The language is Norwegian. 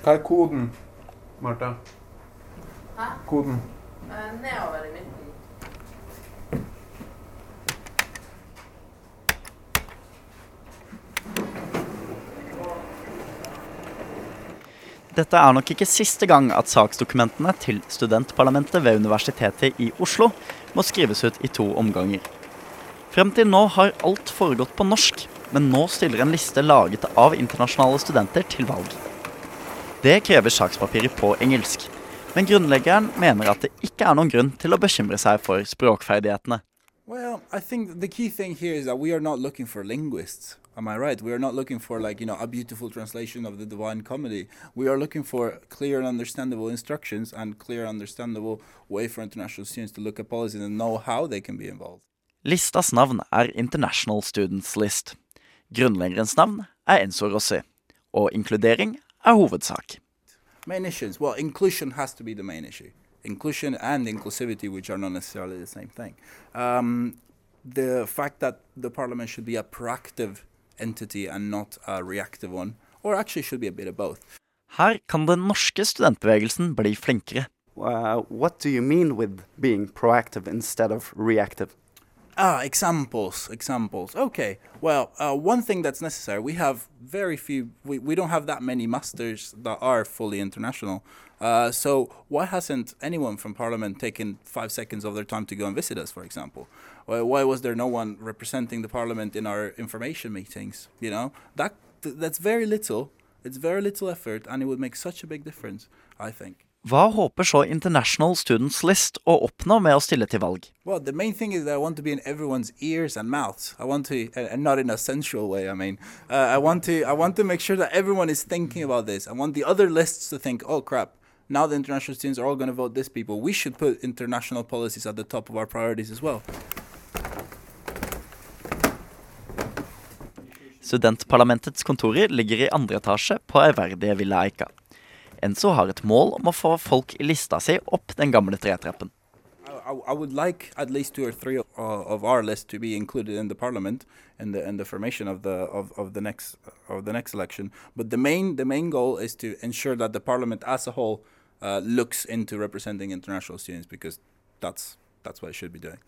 Hva er koden, Martha? Hæ? Koden. Eh, Nedover i midten. Dette er nok ikke siste gang at saksdokumentene til studentparlamentet ved Universitetet i Oslo må skrives ut i to omganger. Frem til nå har alt foregått på norsk, men nå stiller en liste laget av internasjonale studenter til valg. Det krever sakspapirer på engelsk, men grunnleggeren mener at det ikke er noen grunn til å bekymre seg for språkferdighetene. Well, I think the key thing here is that we are not looking for linguists. Am I right? We are not looking for like you know a beautiful translation of the Divine Comedy. We are looking for clear and understandable instructions and clear and understandable way for international students to look at policies and know how they can be involved. Listas navn er International Students List. Grunnleggerens navn er Enzo Rossi, og inkludering er hovedsak. Main issues. Well, inclusion has to be the main issue. Inclusion and inclusivity, which are not necessarily the same thing. Um, the fact that the parliament should be a proactive entity and not a reactive one, or actually should be a bit of both. Her kan den norske studentbevegelsen bli flinkere. Uh, what do you mean with being proactive instead of reactive? Ah, examples, examples. Okay. Well, uh, one thing that's necessary, we have very few, we, we don't have that many masters that are fully international. Uh, so why hasn't anyone from Parliament taken five seconds of their time to go and visit us, for example? Why, why was there no one representing the Parliament in our information meetings? You know, that th- that's very little. It's very little effort, and it would make such a big difference, I think. Hva håper så International Students List å oppnå med å stille til valg? Well, the main thing is that I want to be in everyone's ears and mouths. I want to, and and not in a sensual way. I mean, uh, I want to, I want to make sure that everyone is thinking about this. I want the other lists to think, oh crap, now the international students are all going to vote this people. We should put international policies at the top of our priorities as well. Studentparlamentets kontorer ligger i andre etasje på ærverdige Villa Eika. Enzo har et mål om å få folk i lista si opp den gamle tretrappen. Uh, and the, in the formation of the of, of the next of the next election. But the main the main goal is to ensure that the parliament as a whole uh, looks into representing international students because that's that's what it should be doing.